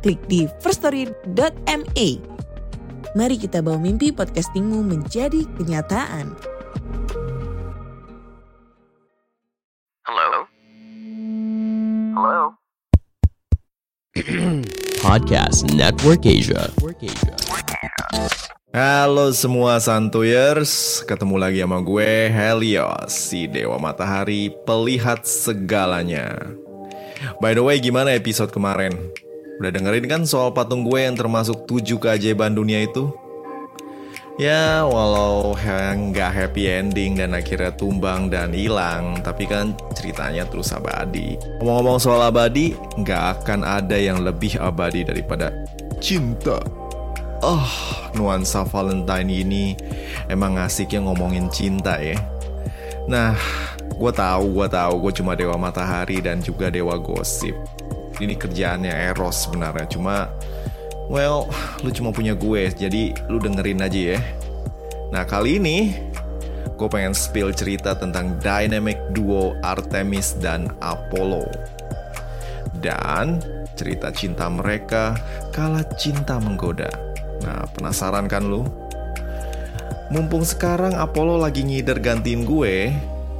klik di firststory.me. Mari kita bawa mimpi podcastingmu menjadi kenyataan. Hello? Hello? Podcast Network Asia. Halo semua santuyers, ketemu lagi sama gue Helios, si Dewa Matahari pelihat segalanya. By the way, gimana episode kemarin? Udah dengerin kan soal patung gue yang termasuk tujuh keajaiban dunia itu? Ya, walau nggak happy ending dan akhirnya tumbang dan hilang, tapi kan ceritanya terus abadi. Ngomong-ngomong soal abadi, nggak akan ada yang lebih abadi daripada cinta. Oh, nuansa Valentine ini emang asiknya ngomongin cinta ya. Nah, gue tahu, gue tahu, gue cuma dewa matahari dan juga dewa gosip. Ini kerjaannya Eros sebenarnya, cuma well, lu cuma punya gue, jadi lu dengerin aja ya. Nah, kali ini gue pengen spill cerita tentang dynamic duo Artemis dan Apollo. Dan cerita cinta mereka kala cinta menggoda. Nah, penasaran kan lu? Mumpung sekarang Apollo lagi ngider gantiin gue,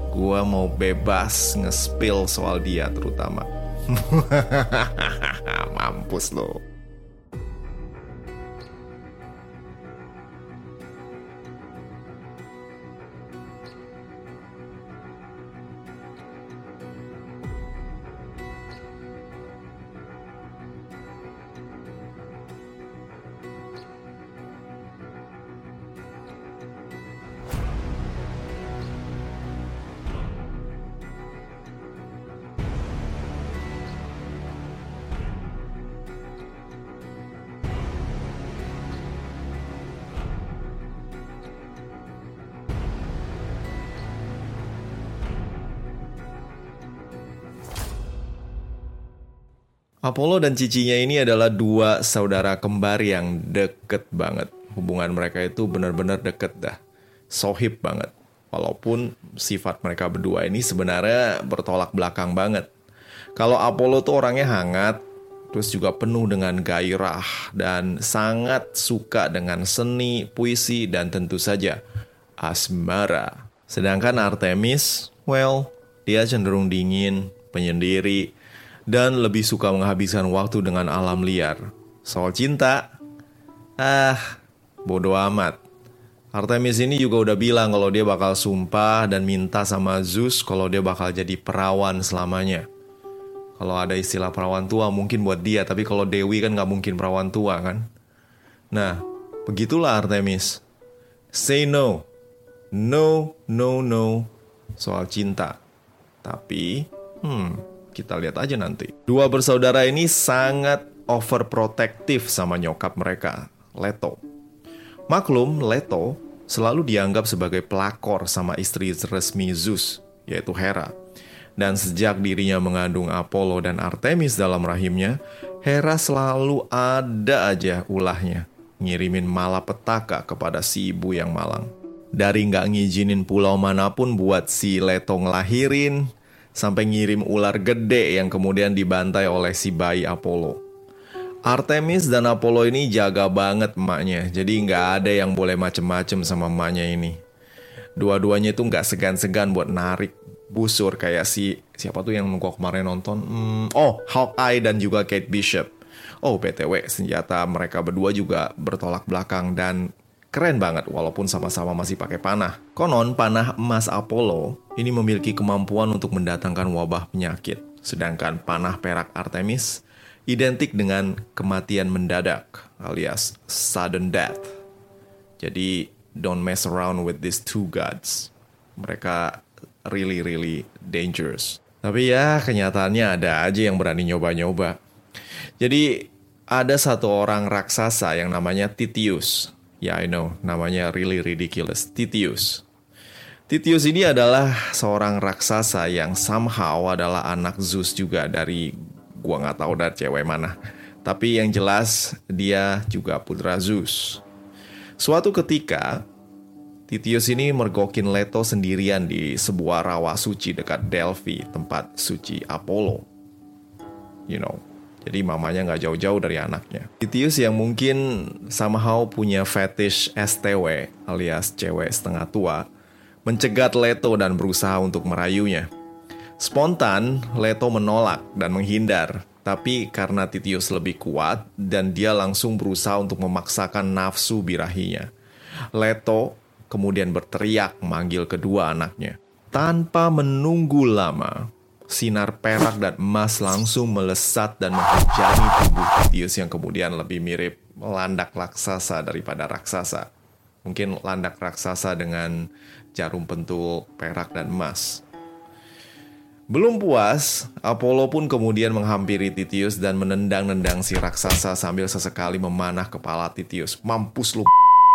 gue mau bebas nge-spill soal dia terutama. Mampus lo. Apollo dan cicinya ini adalah dua saudara kembar yang deket banget. Hubungan mereka itu benar-benar deket dah. Sohib banget. Walaupun sifat mereka berdua ini sebenarnya bertolak belakang banget. Kalau Apollo tuh orangnya hangat, terus juga penuh dengan gairah, dan sangat suka dengan seni, puisi, dan tentu saja asmara. Sedangkan Artemis, well, dia cenderung dingin, penyendiri, dan lebih suka menghabiskan waktu dengan alam liar. Soal cinta, ah, bodoh amat. Artemis ini juga udah bilang kalau dia bakal sumpah dan minta sama Zeus kalau dia bakal jadi perawan selamanya. Kalau ada istilah perawan tua mungkin buat dia, tapi kalau Dewi kan nggak mungkin perawan tua kan. Nah, begitulah Artemis. Say no. No, no, no. Soal cinta. Tapi, hmm, kita lihat aja nanti. Dua bersaudara ini sangat overprotective sama nyokap mereka, Leto. Maklum, Leto selalu dianggap sebagai pelakor sama istri resmi Zeus, yaitu Hera. Dan sejak dirinya mengandung Apollo dan Artemis dalam rahimnya, Hera selalu ada aja ulahnya, ngirimin malapetaka kepada si ibu yang malang. Dari nggak ngizinin pulau mana pun buat si Leto ngelahirin, sampai ngirim ular gede yang kemudian dibantai oleh si bayi Apollo. Artemis dan Apollo ini jaga banget emaknya, jadi nggak ada yang boleh macem-macem sama emaknya ini. Dua-duanya itu nggak segan-segan buat narik busur kayak si siapa tuh yang gua kemarin nonton? Hmm, oh, Hawkeye dan juga Kate Bishop. Oh, btw senjata mereka berdua juga bertolak belakang dan keren banget walaupun sama-sama masih pakai panah. Konon panah emas Apollo ini memiliki kemampuan untuk mendatangkan wabah penyakit, sedangkan panah perak Artemis identik dengan kematian mendadak alias sudden death. Jadi don't mess around with these two gods. Mereka really really dangerous. Tapi ya kenyataannya ada aja yang berani nyoba-nyoba. Jadi ada satu orang raksasa yang namanya Titius. Ya, yeah, I know, namanya really ridiculous. Titius. Titius ini adalah seorang raksasa yang somehow adalah anak Zeus juga dari gua nggak tahu dari cewek mana. Tapi yang jelas dia juga putra Zeus. Suatu ketika Titius ini mergokin Leto sendirian di sebuah rawa suci dekat Delphi, tempat suci Apollo. You know, jadi mamanya nggak jauh-jauh dari anaknya. Titius yang mungkin somehow punya fetish STW alias cewek setengah tua, mencegat Leto dan berusaha untuk merayunya. Spontan, Leto menolak dan menghindar. Tapi karena Titius lebih kuat dan dia langsung berusaha untuk memaksakan nafsu birahinya. Leto kemudian berteriak memanggil kedua anaknya. Tanpa menunggu lama, sinar perak dan emas langsung melesat dan menghujani tubuh Titius yang kemudian lebih mirip landak raksasa daripada raksasa. Mungkin landak raksasa dengan jarum pentul perak dan emas. Belum puas, Apollo pun kemudian menghampiri Titius dan menendang-nendang si raksasa sambil sesekali memanah kepala Titius. Mampus lu,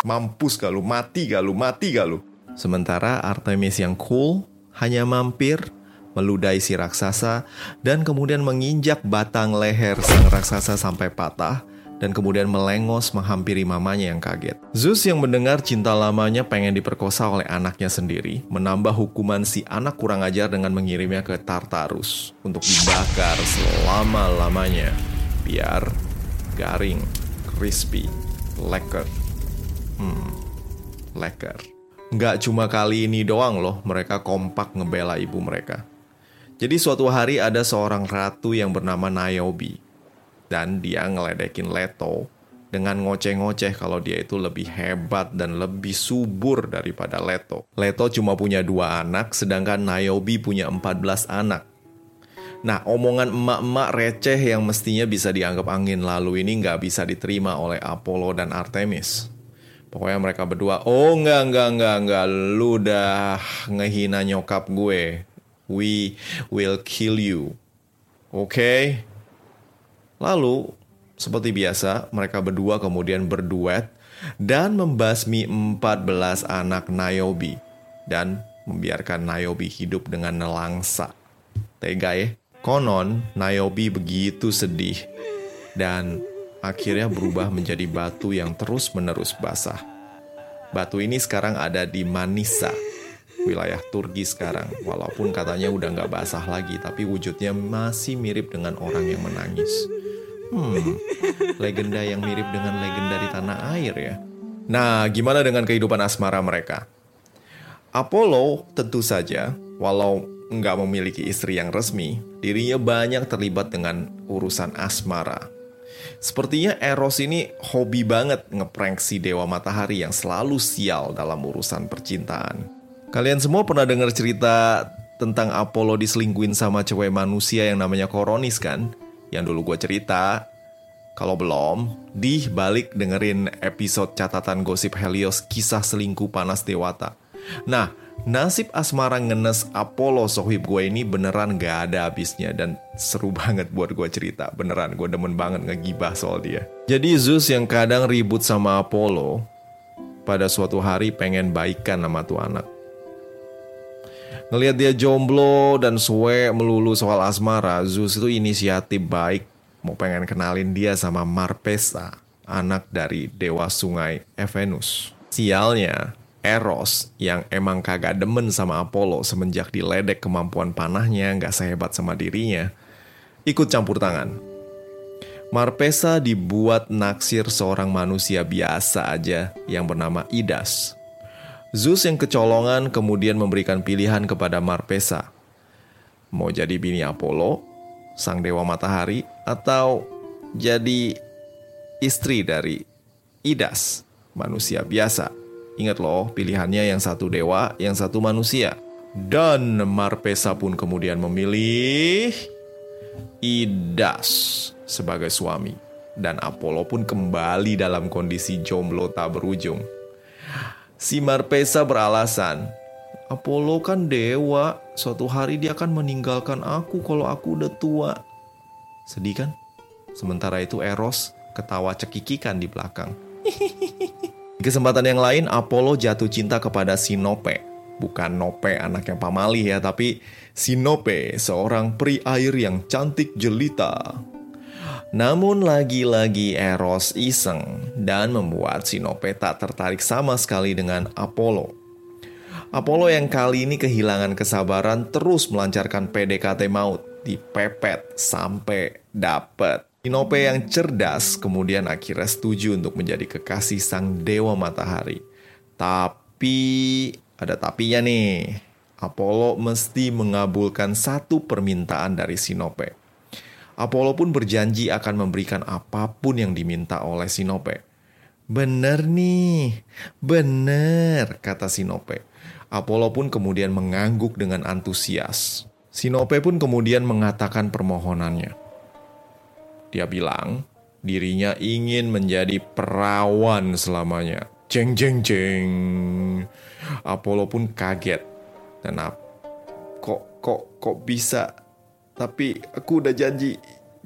mampus gak lu, mati gak lu, mati gak lu. Sementara Artemis yang cool hanya mampir meludahi si raksasa, dan kemudian menginjak batang leher sang raksasa sampai patah, dan kemudian melengos menghampiri mamanya yang kaget. Zeus yang mendengar cinta lamanya pengen diperkosa oleh anaknya sendiri, menambah hukuman si anak kurang ajar dengan mengirimnya ke Tartarus untuk dibakar selama-lamanya, biar garing, crispy, leker. Hmm, leker. Nggak cuma kali ini doang loh mereka kompak ngebela ibu mereka. Jadi suatu hari ada seorang ratu yang bernama Niobe. Dan dia ngeledekin Leto dengan ngoceh-ngoceh kalau dia itu lebih hebat dan lebih subur daripada Leto. Leto cuma punya dua anak, sedangkan Niobe punya 14 anak. Nah, omongan emak-emak receh yang mestinya bisa dianggap angin lalu ini nggak bisa diterima oleh Apollo dan Artemis. Pokoknya mereka berdua, oh enggak, enggak, enggak, enggak, lu udah ngehina nyokap gue we will kill you. Oke? Okay? Lalu, seperti biasa, mereka berdua kemudian berduet dan membasmi 14 anak Niobe dan membiarkan Niobe hidup dengan nelangsa. Tega ya? Konon, Niobe begitu sedih dan akhirnya berubah menjadi batu yang terus-menerus basah. Batu ini sekarang ada di Manisa, wilayah Turki sekarang. Walaupun katanya udah nggak basah lagi, tapi wujudnya masih mirip dengan orang yang menangis. Hmm, legenda yang mirip dengan legenda di tanah air ya. Nah, gimana dengan kehidupan asmara mereka? Apollo tentu saja, walau nggak memiliki istri yang resmi, dirinya banyak terlibat dengan urusan asmara. Sepertinya Eros ini hobi banget ngeprank si Dewa Matahari yang selalu sial dalam urusan percintaan. Kalian semua pernah dengar cerita tentang Apollo diselingkuin sama cewek manusia yang namanya Koronis kan? Yang dulu gue cerita. Kalau belum, di balik dengerin episode catatan gosip Helios kisah selingkuh panas Dewata. Nah, nasib asmara ngenes Apollo sohib gue ini beneran gak ada habisnya dan seru banget buat gue cerita. Beneran, gue demen banget ngegibah soal dia. Jadi Zeus yang kadang ribut sama Apollo, pada suatu hari pengen baikan sama tuh anak. Ngelihat dia jomblo dan suwe melulu soal asmara, Zeus itu inisiatif baik mau pengen kenalin dia sama Marpesa, anak dari dewa sungai Evenus. Sialnya, Eros yang emang kagak demen sama Apollo semenjak diledek kemampuan panahnya nggak sehebat sama dirinya, ikut campur tangan. Marpesa dibuat naksir seorang manusia biasa aja yang bernama Idas. Zeus yang kecolongan kemudian memberikan pilihan kepada Marpesa. Mau jadi bini Apollo, sang dewa matahari, atau jadi istri dari Idas, manusia biasa. Ingat loh, pilihannya yang satu dewa, yang satu manusia. Dan Marpesa pun kemudian memilih Idas sebagai suami. Dan Apollo pun kembali dalam kondisi jomblo tak berujung. Si Marpesa beralasan, Apollo kan dewa, suatu hari dia akan meninggalkan aku kalau aku udah tua. Sedih kan? Sementara itu Eros ketawa cekikikan di belakang. Di kesempatan yang lain, Apollo jatuh cinta kepada Sinope. Bukan Nope anaknya Pamali ya, tapi Sinope, seorang peri air yang cantik jelita. Namun lagi-lagi Eros iseng dan membuat Sinope tak tertarik sama sekali dengan Apollo. Apollo yang kali ini kehilangan kesabaran terus melancarkan PDKT maut, dipepet sampai dapet. Sinope yang cerdas kemudian akhirnya setuju untuk menjadi kekasih sang dewa matahari. Tapi ada tapinya nih. Apollo mesti mengabulkan satu permintaan dari Sinope. Apollo pun berjanji akan memberikan apa pun yang diminta oleh Sinope. Bener nih, bener, kata Sinope. Apollo pun kemudian mengangguk dengan antusias. Sinope pun kemudian mengatakan permohonannya. Dia bilang dirinya ingin menjadi perawan selamanya. Jeng jeng jeng. Apollo pun kaget. Dan ap, kok kok kok bisa? Tapi aku udah janji.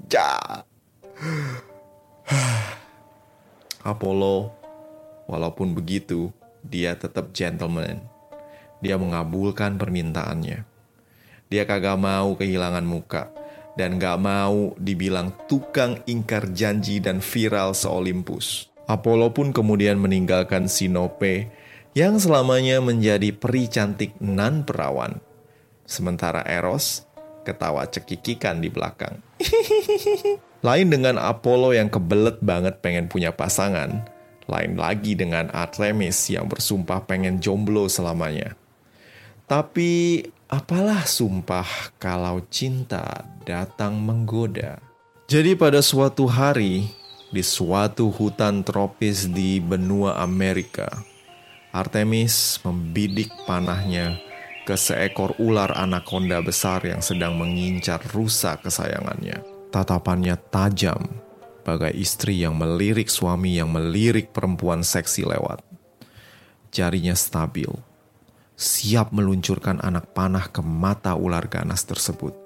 Ja. Apollo, walaupun begitu, dia tetap gentleman. Dia mengabulkan permintaannya. Dia kagak mau kehilangan muka dan gak mau dibilang tukang ingkar janji dan viral se-Olympus. Apollo pun kemudian meninggalkan Sinope yang selamanya menjadi peri cantik nan perawan. Sementara Eros ketawa cekikikan di belakang. lain dengan Apollo yang kebelet banget pengen punya pasangan, lain lagi dengan Artemis yang bersumpah pengen jomblo selamanya. Tapi apalah sumpah kalau cinta datang menggoda. Jadi pada suatu hari, di suatu hutan tropis di benua Amerika, Artemis membidik panahnya ke seekor ular anaconda besar yang sedang mengincar rusa kesayangannya. Tatapannya tajam, bagai istri yang melirik suami yang melirik perempuan seksi lewat. Jarinya stabil, siap meluncurkan anak panah ke mata ular ganas tersebut.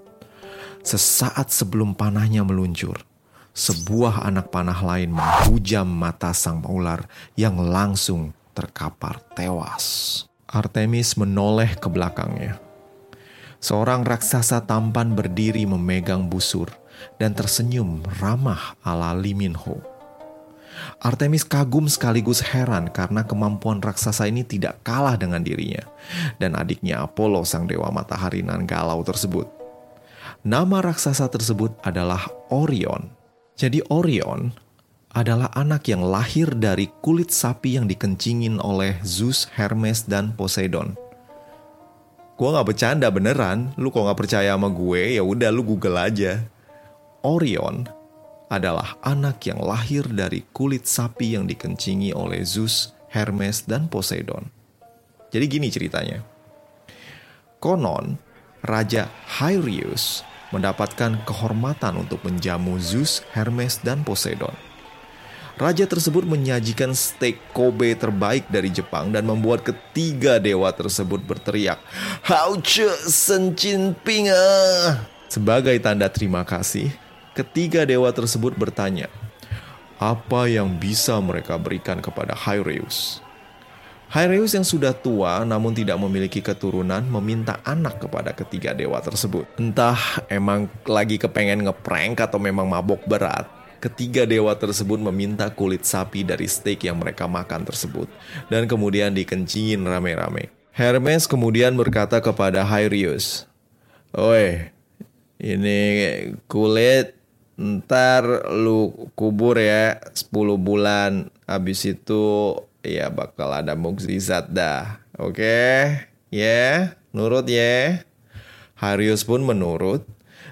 Sesaat sebelum panahnya meluncur, sebuah anak panah lain menghujam mata sang ular yang langsung terkapar tewas. Artemis menoleh ke belakangnya. Seorang raksasa tampan berdiri memegang busur dan tersenyum ramah ala Lee Min Ho. Artemis kagum sekaligus heran karena kemampuan raksasa ini tidak kalah dengan dirinya dan adiknya Apollo sang dewa matahari nan galau tersebut. Nama raksasa tersebut adalah Orion. Jadi Orion adalah anak yang lahir dari kulit sapi yang dikencingin oleh Zeus, Hermes, dan Poseidon. Gue gak bercanda beneran, lu kok gak percaya sama gue, ya udah lu google aja. Orion adalah anak yang lahir dari kulit sapi yang dikencingi oleh Zeus, Hermes, dan Poseidon. Jadi gini ceritanya. Konon, Raja Hyrius mendapatkan kehormatan untuk menjamu Zeus, Hermes, dan Poseidon. Raja tersebut menyajikan steak Kobe terbaik dari Jepang dan membuat ketiga dewa tersebut berteriak, Hauce Sencin Pinga! Sebagai tanda terima kasih, ketiga dewa tersebut bertanya, apa yang bisa mereka berikan kepada Hyreus? Hyreus yang sudah tua namun tidak memiliki keturunan meminta anak kepada ketiga dewa tersebut. Entah emang lagi kepengen ngeprank atau memang mabok berat, ketiga dewa tersebut meminta kulit sapi dari steak yang mereka makan tersebut dan kemudian dikencingin rame-rame. Hermes kemudian berkata kepada Hyreus, Oi, ini kulit ntar lu kubur ya 10 bulan habis itu ya bakal ada mukjizat dah oke okay? ya yeah? nurut ya yeah? Harius pun menurut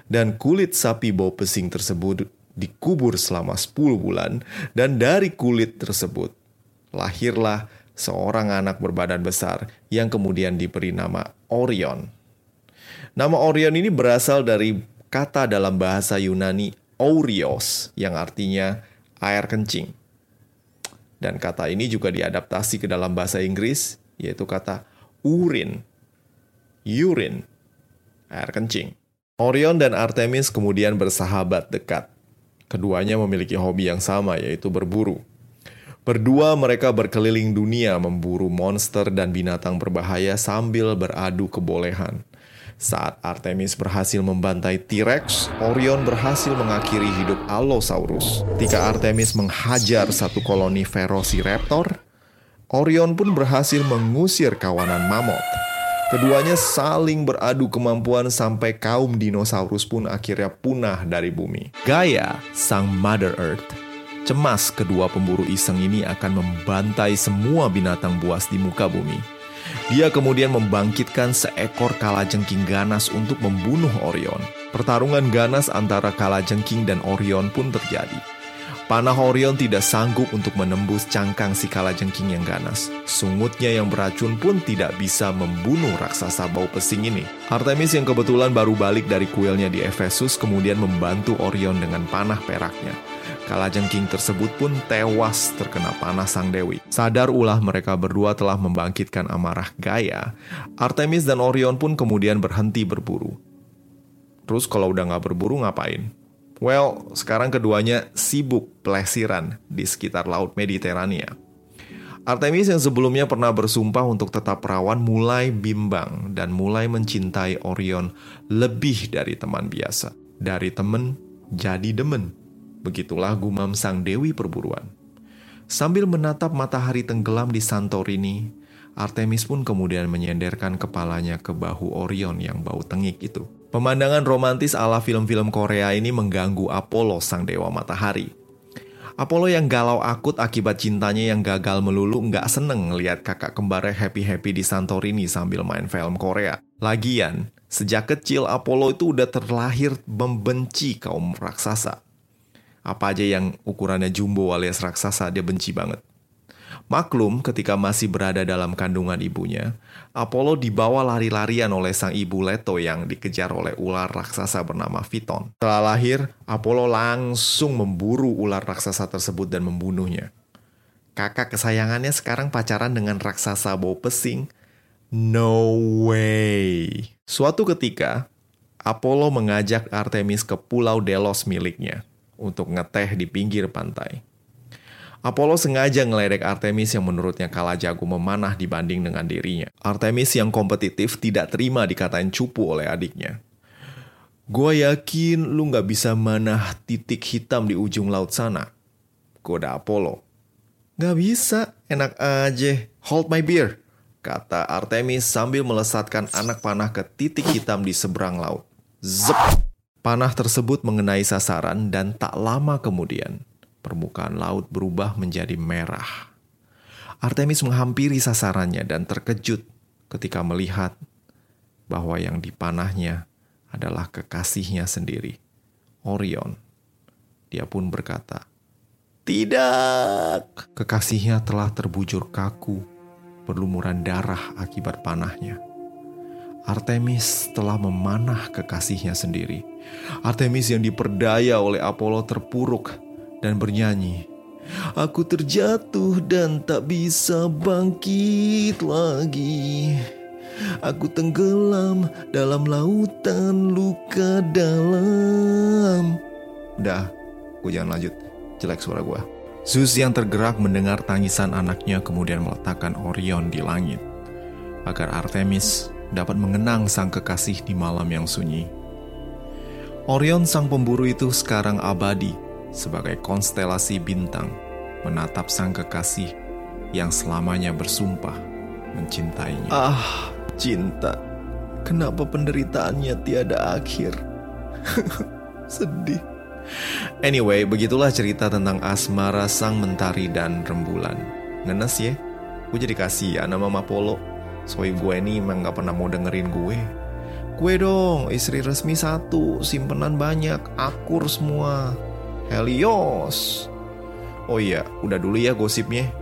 dan kulit sapi bau pesing tersebut dikubur selama 10 bulan dan dari kulit tersebut lahirlah seorang anak berbadan besar yang kemudian diberi nama Orion. Nama Orion ini berasal dari kata dalam bahasa Yunani Aurios yang artinya air kencing. Dan kata ini juga diadaptasi ke dalam bahasa Inggris yaitu kata urin. Urine. Air kencing. Orion dan Artemis kemudian bersahabat dekat. Keduanya memiliki hobi yang sama, yaitu berburu. Berdua mereka berkeliling dunia memburu monster dan binatang berbahaya sambil beradu kebolehan. Saat Artemis berhasil membantai T-Rex, Orion berhasil mengakhiri hidup Allosaurus. Ketika Artemis menghajar satu koloni Velociraptor, Orion pun berhasil mengusir kawanan mammoth. Keduanya saling beradu kemampuan sampai kaum dinosaurus pun akhirnya punah dari bumi. Gaia, sang Mother Earth, cemas kedua pemburu iseng ini akan membantai semua binatang buas di muka bumi. Dia kemudian membangkitkan seekor kalajengking ganas untuk membunuh Orion. Pertarungan ganas antara kalajengking dan Orion pun terjadi. Panah Orion tidak sanggup untuk menembus cangkang si kalajengking yang ganas. Sungutnya yang beracun pun tidak bisa membunuh raksasa bau pesing ini. Artemis yang kebetulan baru balik dari kuilnya di Efesus kemudian membantu Orion dengan panah peraknya. Kalajengking tersebut pun tewas terkena panah sang dewi. Sadar ulah mereka berdua telah membangkitkan amarah Gaia, Artemis dan Orion pun kemudian berhenti berburu. Terus kalau udah nggak berburu ngapain? Well, sekarang keduanya sibuk pelesiran di sekitar Laut Mediterania. Artemis yang sebelumnya pernah bersumpah untuk tetap perawan mulai bimbang dan mulai mencintai Orion lebih dari teman biasa. Dari temen jadi demen. Begitulah gumam sang dewi perburuan. Sambil menatap matahari tenggelam di Santorini, Artemis pun kemudian menyenderkan kepalanya ke bahu Orion yang bau tengik itu. Pemandangan romantis ala film-film Korea ini mengganggu Apollo sang dewa matahari. Apollo yang galau akut akibat cintanya yang gagal melulu nggak seneng ngeliat kakak kembarnya happy-happy di Santorini sambil main film Korea. Lagian, sejak kecil Apollo itu udah terlahir membenci kaum raksasa. Apa aja yang ukurannya jumbo alias raksasa dia benci banget. Maklum ketika masih berada dalam kandungan ibunya, Apollo dibawa lari-larian oleh sang ibu Leto yang dikejar oleh ular raksasa bernama Phaeton. Setelah lahir, Apollo langsung memburu ular raksasa tersebut dan membunuhnya. Kakak kesayangannya sekarang pacaran dengan raksasa bau pesing. No way. Suatu ketika, Apollo mengajak Artemis ke pulau Delos miliknya untuk ngeteh di pinggir pantai. Apollo sengaja ngeledek Artemis yang menurutnya kalah jago memanah dibanding dengan dirinya. Artemis yang kompetitif tidak terima dikatain cupu oleh adiknya. Gue yakin lu gak bisa manah titik hitam di ujung laut sana. Goda Apollo. Gak bisa, enak aja. Hold my beer, kata Artemis sambil melesatkan anak panah ke titik hitam di seberang laut. Zep! Panah tersebut mengenai sasaran dan tak lama kemudian permukaan laut berubah menjadi merah. Artemis menghampiri sasarannya dan terkejut ketika melihat bahwa yang dipanahnya adalah kekasihnya sendiri, Orion. Dia pun berkata, "Tidak!" Kekasihnya telah terbujur kaku, berlumuran darah akibat panahnya. Artemis telah memanah kekasihnya sendiri. Artemis yang diperdaya oleh Apollo terpuruk dan bernyanyi, Aku terjatuh dan tak bisa bangkit lagi. Aku tenggelam dalam lautan luka dalam. Udah, gue jangan lanjut. Jelek suara gue. Zeus yang tergerak mendengar tangisan anaknya kemudian meletakkan Orion di langit. Agar Artemis dapat mengenang sang kekasih di malam yang sunyi. Orion sang pemburu itu sekarang abadi sebagai konstelasi bintang menatap sang kekasih yang selamanya bersumpah mencintainya. Ah, cinta. Kenapa penderitaannya tiada akhir? Sedih. Anyway, begitulah cerita tentang asmara sang mentari dan rembulan. Ngenes ya? Gue jadi kasihan sama Mama Polo. Soalnya gue ini emang gak pernah mau dengerin gue. Gue dong, istri resmi satu, simpenan banyak, akur semua. Helios. Oh iya, udah dulu ya gosipnya.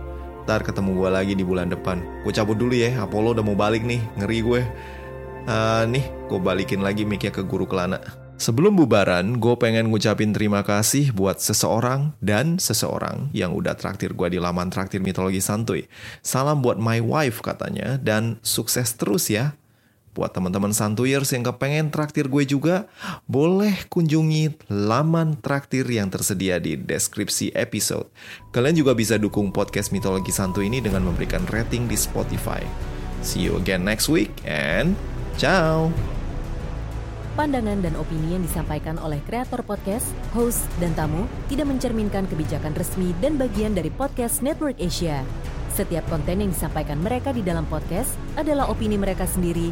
Ntar ketemu gue lagi di bulan depan. Gue cabut dulu ya, Apollo udah mau balik nih, ngeri gue. Uh, nih, gue balikin lagi mic ke guru kelana. Sebelum bubaran, gue pengen ngucapin terima kasih buat seseorang dan seseorang yang udah traktir gue di laman traktir mitologi santuy. Salam buat my wife katanya, dan sukses terus ya. Buat teman-teman santuyers yang kepengen traktir gue juga, boleh kunjungi laman traktir yang tersedia di deskripsi episode. Kalian juga bisa dukung podcast Mitologi Santu ini dengan memberikan rating di Spotify. See you again next week and ciao! Pandangan dan opini yang disampaikan oleh kreator podcast, host, dan tamu tidak mencerminkan kebijakan resmi dan bagian dari podcast Network Asia. Setiap konten yang disampaikan mereka di dalam podcast adalah opini mereka sendiri